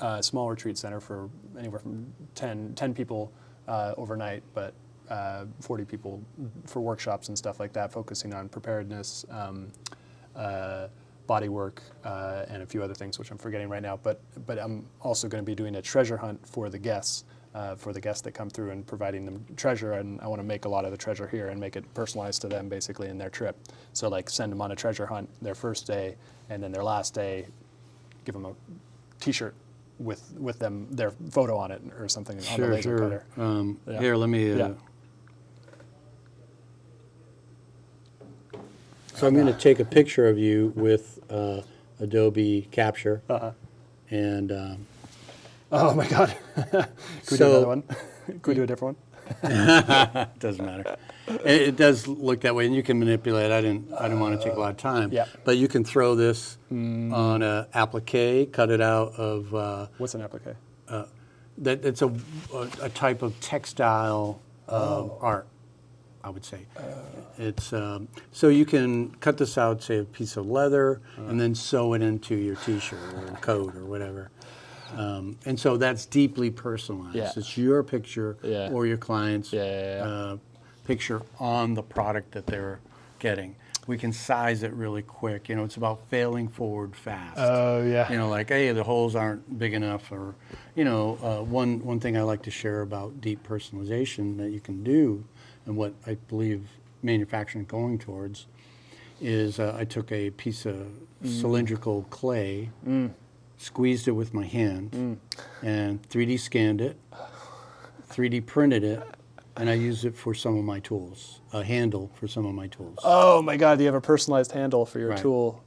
uh, a small retreat center for anywhere from 10, 10 people uh, overnight, but uh, 40 people for workshops and stuff like that, focusing on preparedness. Um, uh, body work uh, and a few other things which I'm forgetting right now. But but I'm also going to be doing a treasure hunt for the guests, uh, for the guests that come through and providing them treasure. And I want to make a lot of the treasure here and make it personalized to them basically in their trip. So like send them on a treasure hunt their first day, and then their last day, give them a T-shirt with with them their photo on it or something on the sure, laser sure. cutter. Um, Yeah. Here, let me. Uh, Yeah. So I'm going to take a picture of you with uh, Adobe Capture, Uh-huh. and um, Oh my God! Could we do So- another one? Could we do a different one? It doesn't matter. It, it does look that way, and you can manipulate. I didn't. I didn't want to take a lot of time. Yeah. But you can throw this on a applique, cut it out of uh, What's an applique? that. It's a, a, a type of textile um, art. I would say. It's um, so you can cut this out, say a piece of leather, and then sew it into your T-shirt or coat or whatever. Um, and so that's deeply personalized. Yeah. It's your picture Yeah. or your client's Yeah, yeah, yeah. Uh, picture on the product that they're getting. We can size it really quick. You know, it's about failing forward fast. Oh yeah. You know, like, hey, the holes aren't big enough, or, you know, uh, one one thing I like to share about deep personalization that you can do, and what I believe manufacturing is going towards, is uh, I took a piece of cylindrical clay, squeezed it with my hand, and 3D scanned it, 3D printed it, and I used it for some of my tools, a handle for some of my tools. Oh my God! You have a personalized handle for your Right. tool.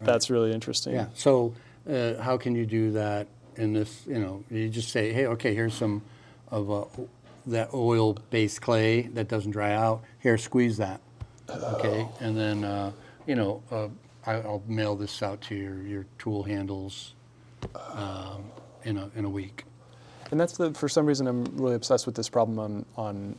That's really interesting. Yeah. So uh, how can you do that in this? You know, you just say, hey, okay, here's some of uh, that oil-based clay that doesn't dry out. Here, squeeze that. Okay, and then uh, you know, uh, I, I'll mail this out to your your tool handles um, in a in a week. And that's the for some reason I'm really obsessed with this problem on on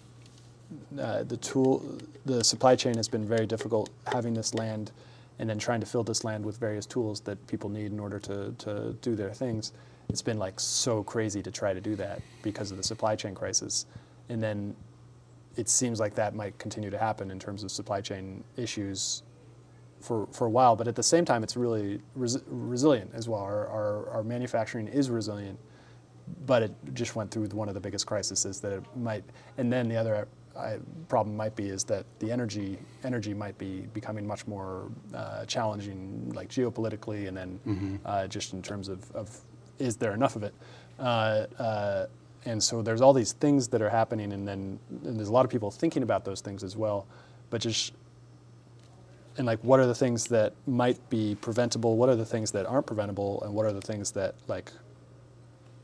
uh, the tool the supply chain has been very difficult having this land and then trying to fill this land with various tools that people need in order to, to do their things. It's been like so crazy to try to do that because of the supply chain crisis. And then it seems like that might continue to happen in terms of supply chain issues for, for a while. But at the same time, it's really res- resilient as well. Our, our, our manufacturing is resilient, but it just went through one of the biggest crises that it might. And then the other I, problem might be is that the energy energy might be becoming much more uh, challenging, like geopolitically, and then uh, just in terms of, of is there enough of it? Uh, uh, and so there's all these things that are happening, and then and there's a lot of people thinking about those things as well, but just and like what are the things that might be preventable? What are the things that aren't preventable? And what are the things that like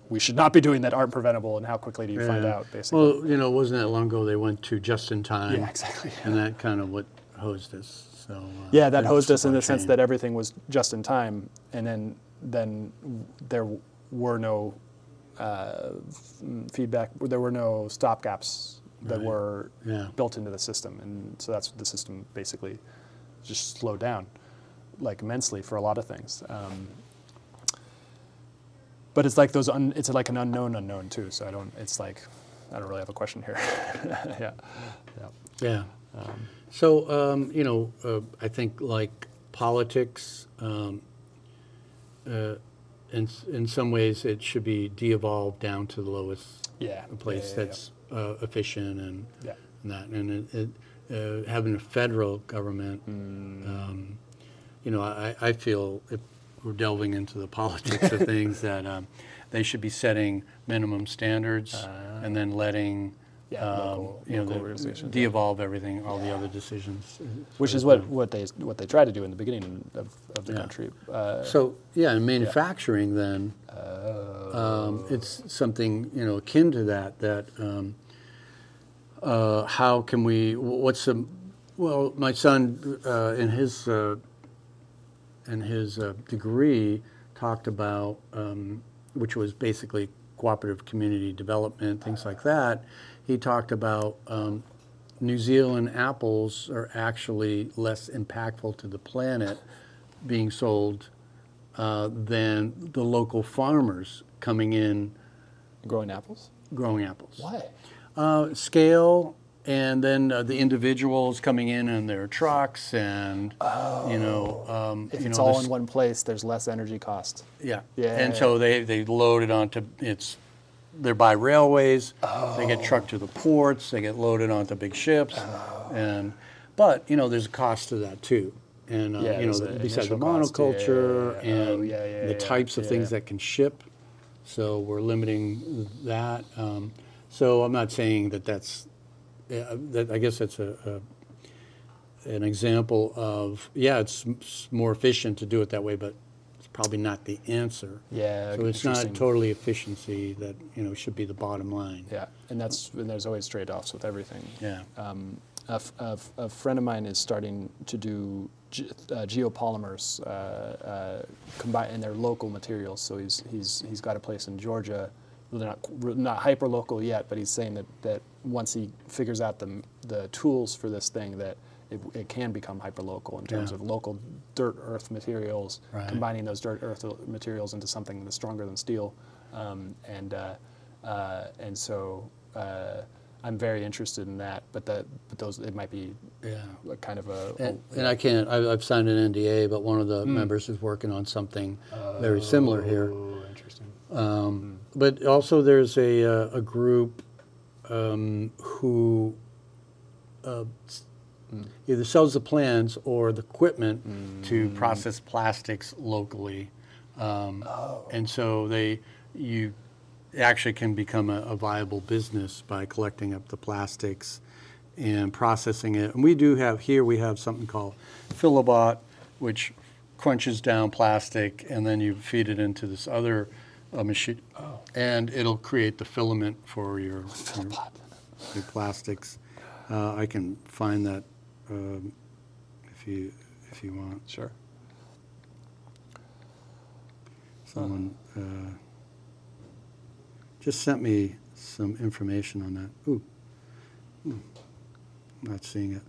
we should not be doing that aren't preventable? And how quickly do you find out? Basically, Well, you know, it wasn't that long ago they went to just in time? yeah, exactly. And that kind of what hosed us. So uh, Yeah, that hosed us in the sense that everything was just in time, and then then there were no uh, feedback. There were no stopgaps that Right. were Yeah. built into the system, and so that's what the system basically just slowed down like immensely for a lot of things. Um, but it's like those. Un, it's like an unknown unknown too. So I don't. It's like I don't really have a question here. yeah. yeah. Yeah. Um, So, um, you know, uh, I think like politics, um, uh, in, in some ways it should be de-evolved down to the lowest Yeah. place yeah, yeah, that's uh, efficient and, Yeah. and that. And it, it, uh, having a federal government, Mm. um, you know, I, I feel if we're delving into the politics of things that um, they should be setting minimum standards and then letting Yeah, um, local- you know, the- de-evolve everything, all the other decisions. uh, which is what, what they what they try to do in the beginning of, of the Yeah. country. Uh, So yeah, in manufacturing, then um, it's something you know akin to that. That um, uh, how can we? What's the? Well, my son uh, in his uh, in his uh, degree talked about, um, which was basically cooperative community development, things like that. He talked about um, New Zealand apples are actually less impactful to the planet being sold uh, than the local farmers coming in growing apples. growing apples. Why? Uh, scale, and then uh, the individuals coming in in their trucks, and you know, um, If you it's know, all this- in one place, there's less energy cost. yeah. Yeah. And so they, they load it onto it's they're by railways. They get trucked to the ports. They get loaded onto big ships, and but you know there's a cost to that too. And uh, Yeah, you know the, besides the initial cost, yeah, yeah, monoculture yeah. Oh, and the types of things that can ship, so we're limiting that. Um, so I'm not saying that that's uh, that I guess that's a, a an example of yeah, it's, m- s- more efficient to do it that way, but it's probably not the answer. Yeah, So it's not totally efficiency that you know should be the bottom line. Yeah, and that's and there's always trade-offs with everything. Yeah. Um, a, f- a f- a friend of mine is starting to do ge- uh, geopolymers, uh, uh, combine and they're local materials. So he's he's he's got a place in Georgia. They're not not hyper local yet, but he's saying that, that once he figures out the the tools for this thing, that it, it can become hyper local in terms Yeah. of local dirt earth materials, Right. combining those dirt earth materials into something that's stronger than steel, um, and uh, uh, and so. Uh, I'm very interested in that, but that, but those, it might be Yeah. kind of a, And, and I can't. I, I've signed an NDA, but one of the members is working on something very similar here. Oh, interesting. Um, But also, there's a, uh, a group um, who uh, s- either sells the plans or the equipment to process plastics locally. Um, And so they, you actually can become a, a viable business by collecting up the plastics and processing it. And we do have here, we have something called Filabot, which crunches down plastic and then you feed it into this other uh, machine. And it'll create the filament for your, your, your plastics. Uh, I can find that um, if you if you want. Sure. Someone uh, just sent me some information on that. Ooh, Hmm. not seeing it.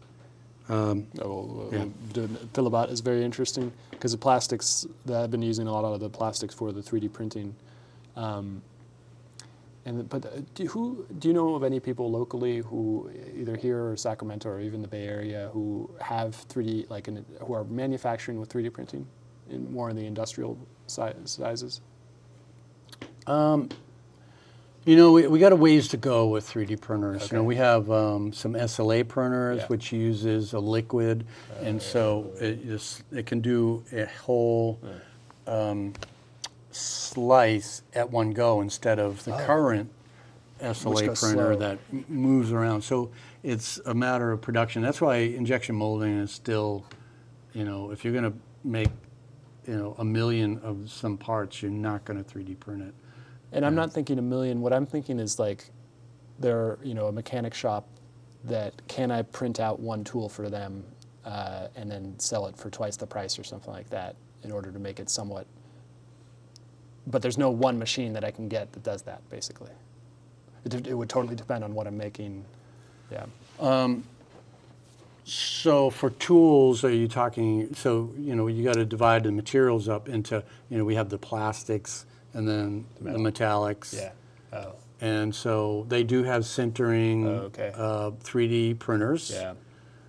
Um, Oh, Yeah. the Filabot is very interesting because the plastics that I've been using a lot of the plastics for the 3D printing. Um, and but uh, do, who do you know of any people locally who either here or Sacramento or even the Bay Area who have 3D like in, who are manufacturing with 3D printing in more in the industrial si- sizes? You know, we, we got a ways to go with 3D printers. You know, we have um, some SLA printers, Yeah. which uses a liquid, and so it, is, it can do a whole um, slice at one go instead of the current SLA goes printer slow. that m- moves around. So it's a matter of production. That's why injection molding is still, you know, if you're going to make, you know, a million of some parts, you're not going to 3D print it. And I'm not thinking a million. What I'm thinking is like, they're you know a mechanic shop that can I print out one tool for them uh, and then sell it for twice the price or something like that in order to make it somewhat. But there's no one machine that I can get that does that basically. It, it would totally depend on what I'm making. Yeah. So for tools, are you talking, so, you know, you got to divide the materials up into, you know, we have the plastics and then the metal. metallics. Oh. And so they do have sintering, Oh, okay. uh, 3D printers. Yeah.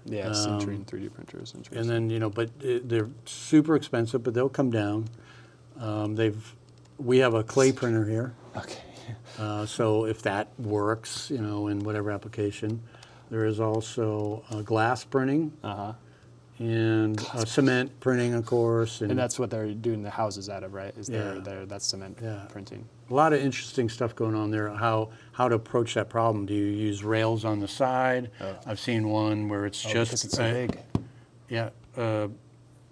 Yeah. Sintering 3D printers. And then, you know, but uh, they're super expensive, but they'll come down. Um, they've, we have a clay printer here. okay. Uh, so if that works, you know, in whatever application, there is also uh, glass printing Uh huh. and uh, cement printing, of course, and, And that's what they're doing the houses out of, right? Is Yeah. their that's cement Yeah. printing. a lot of interesting stuff going on there. How how to approach that problem? Do you use rails on the side? Oh. I've seen one where it's Oh, just because it's so uh, big. Yeah, uh,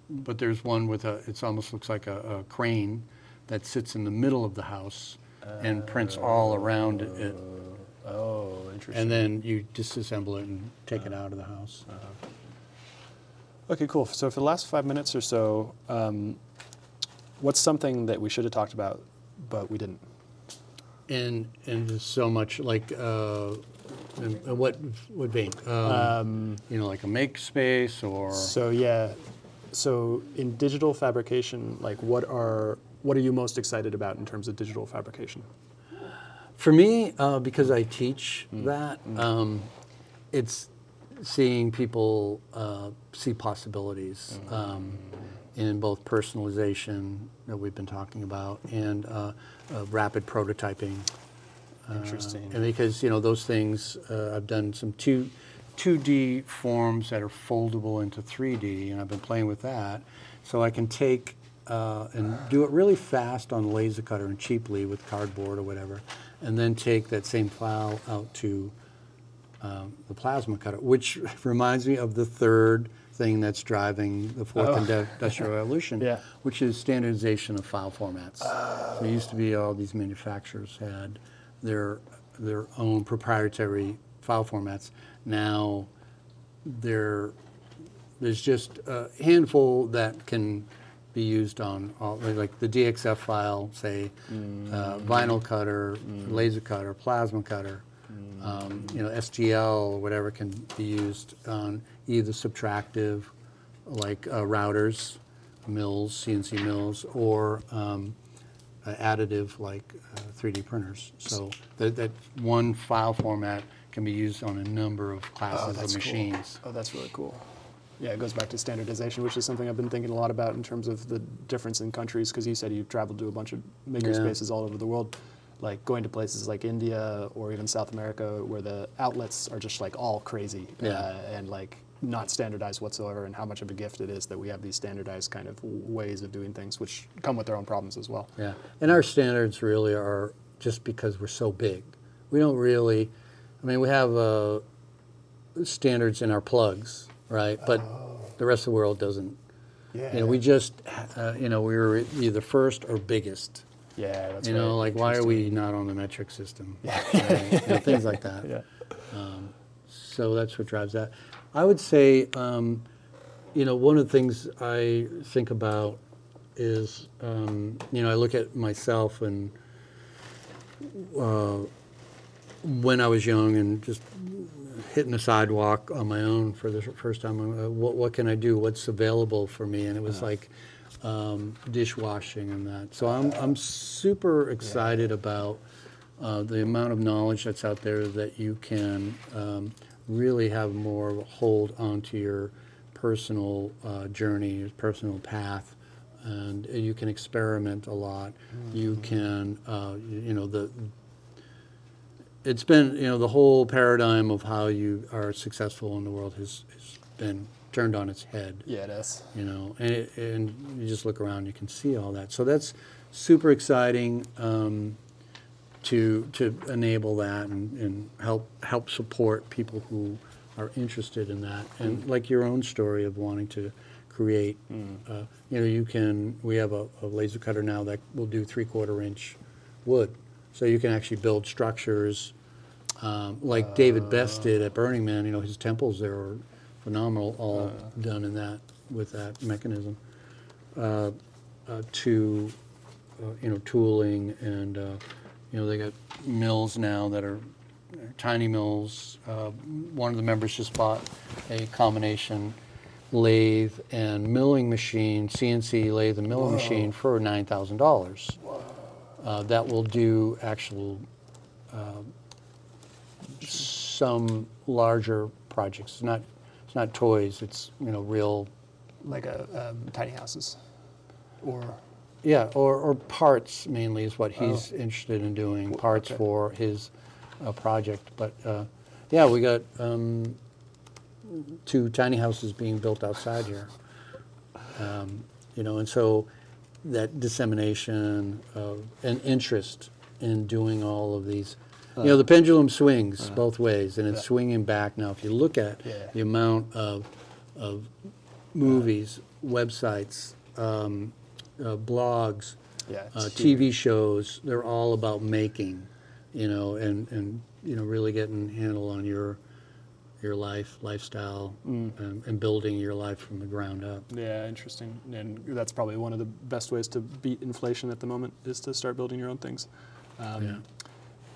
but there's one with a. It almost looks like a, a crane that sits in the middle of the house and prints all around it, Oh, interesting. and then you disassemble it and take it out of the house. Okay, cool. So for the last five minutes or so, um, what's something that we should have talked about, but we didn't? And and there's so much like uh, in, in what what vein? Um, you know, like a make space or So yeah, so in digital fabrication, like what are what are you most excited about in terms of digital fabrication? For me, uh, because I teach Mm. that, um, it's seeing people uh, see possibilities Mm. um, in both personalization that we've been talking about and uh, uh, rapid prototyping. Interesting. And because you know those things, uh, I've done some two, 2D forms that are foldable into 3D, and I've been playing with that, so I can take uh, and do it really fast on a laser cutter and cheaply with cardboard or whatever, and then take that same file out to um, the plasma cutter, which reminds me of the third thing that's driving the fourth Oh. industrial revolution, Yeah. which is standardization of file formats. So it used to be all these manufacturers had their their own proprietary file formats. Now there there's just a handful that can be used on all like the DXF file, say uh, vinyl cutter, laser cutter, plasma cutter. Um, you know, STL or whatever can be used on either subtractive, like uh, routers, mills, CNC mills, or um, uh, additive like uh, 3D printers. So that, that one file format can be used on a number of classes of machines. Oh, that's really cool. Yeah, it goes back to standardization, which is something I've been thinking a lot about in terms of the difference in countries. Because you said you've traveled to a bunch of maker Yeah. spaces all over the world, like going to places like India or even South America, where the outlets are just like all crazy Yeah. uh, and like not standardized whatsoever, and how much of a gift it is that we have these standardized kind of ways of doing things, which come with their own problems as well. Yeah, and our standards really are just because we're so big. We don't really, I mean, we have uh, standards in our plugs, right? But the rest of the world doesn't. Yeah. You know, we just, uh, you know, we were either first or biggest. yeah, that's you know, like why are we not on the metric system? Yeah. you know, things like that. Yeah. So that's what drives that. I would say, um, you know, one of the things I think about is, um, you know, I look at myself and uh, when I was young and just hitting the sidewalk on my own for the first time. Uh, what, what can I do? What's available for me? And it was like um, dishwashing and that. So I'm, I'm super excited about uh, the amount of knowledge that's out there that you can um, really have more of a hold onto your personal uh, journey, your personal path. And you can experiment a lot. You can, uh, you know, the it's been you know the whole paradigm of how you are successful in the world has, has been turned on its head. Yeah, it is. you know and, it, and you just look around you can see all that. So that's super exciting um, to to enable that and, and help help support people who are interested in that. And like your own story of wanting to create uh, you know you can we have a, a laser cutter now that will do three quarter inch wood so you can actually build structures um, like David Best did at Burning Man you know his temples there are phenomenal all done in that with that mechanism uh, uh, to uh, you know tooling and uh, you know they got mills now that are tiny mills. Uh, one of the members just bought a combination lathe and milling machine, CNC lathe and milling machine for nine thousand dollars. Uh, that will do actual uh, some larger projects. It's not it's not toys. It's you know real Like a um, tiny houses, or Yeah, or, or parts mainly is what he's interested in doing, parts okay. for his uh, project. But uh, yeah, we got um, two tiny houses being built outside here. Um, you know, and so that dissemination of an interest in doing all of these. You know, the pendulum swings both ways, and it's Yeah. swinging back now. If you look at Yeah. the amount of, of movies, websites, um, uh, blogs, yeah, uh, it's. TV shows, they're all about making, you know, and, and you know, really getting handle on your your life, lifestyle, Mm. and, and building your life from the ground up. Yeah, interesting. And that's probably one of the best ways to beat inflation at the moment is to start building your own things. Um, Yeah.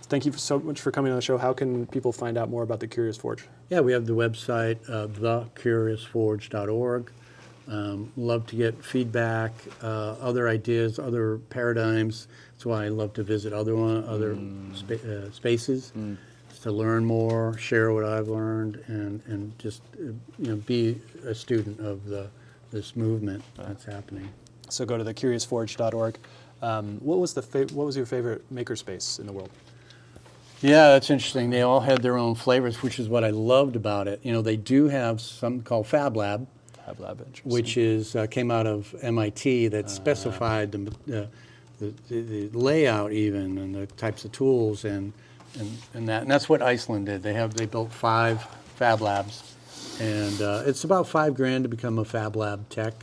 Thank you so much for coming on the show. How can people find out more about the Curious Forge? Yeah, we have the website, uh, thecuriousforge.org. Um, love to get feedback, uh, other ideas, other paradigms. That's why I love to visit other one, other spa- uh, spaces to learn more, share what I've learned, and, and just uh, you know be a student of the this movement that's happening. So go to thecuriousforge.org. Um, what was the fa- what was your favorite makerspace in the world? Yeah, that's interesting. They all had their own flavors, which is what I loved about it. You know, they do have something called Fab Lab, Have Lab, interesting. which is uh, came out of MIT that specified the, uh, the, the, the layout even and the types of tools and, and, and that and that's what Iceland did. They have they built five Fab Labs, and uh, it's about five grand to become a Fab Lab tech.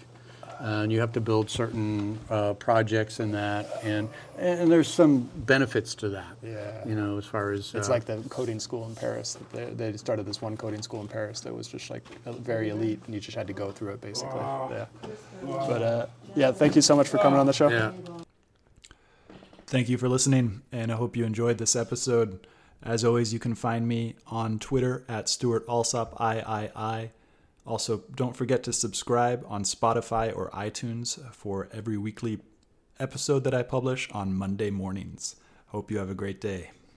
And you have to build certain uh, projects in that, and and there's some benefits to that. Yeah. You know, as far as It's uh, like the coding school in Paris. They, they started this one coding school in Paris that was just like uh, very elite, and you just had to go through it basically. Wow. Yeah. But uh, yeah, thank you so much for coming on the show. yeah. Thank you for listening, and I hope you enjoyed this episode. As always, you can find me on Twitter at Stuart Alsop III. Also, don't forget to subscribe on Spotify or iTunes for every weekly episode that I publish on Monday mornings. Hope you have a great day.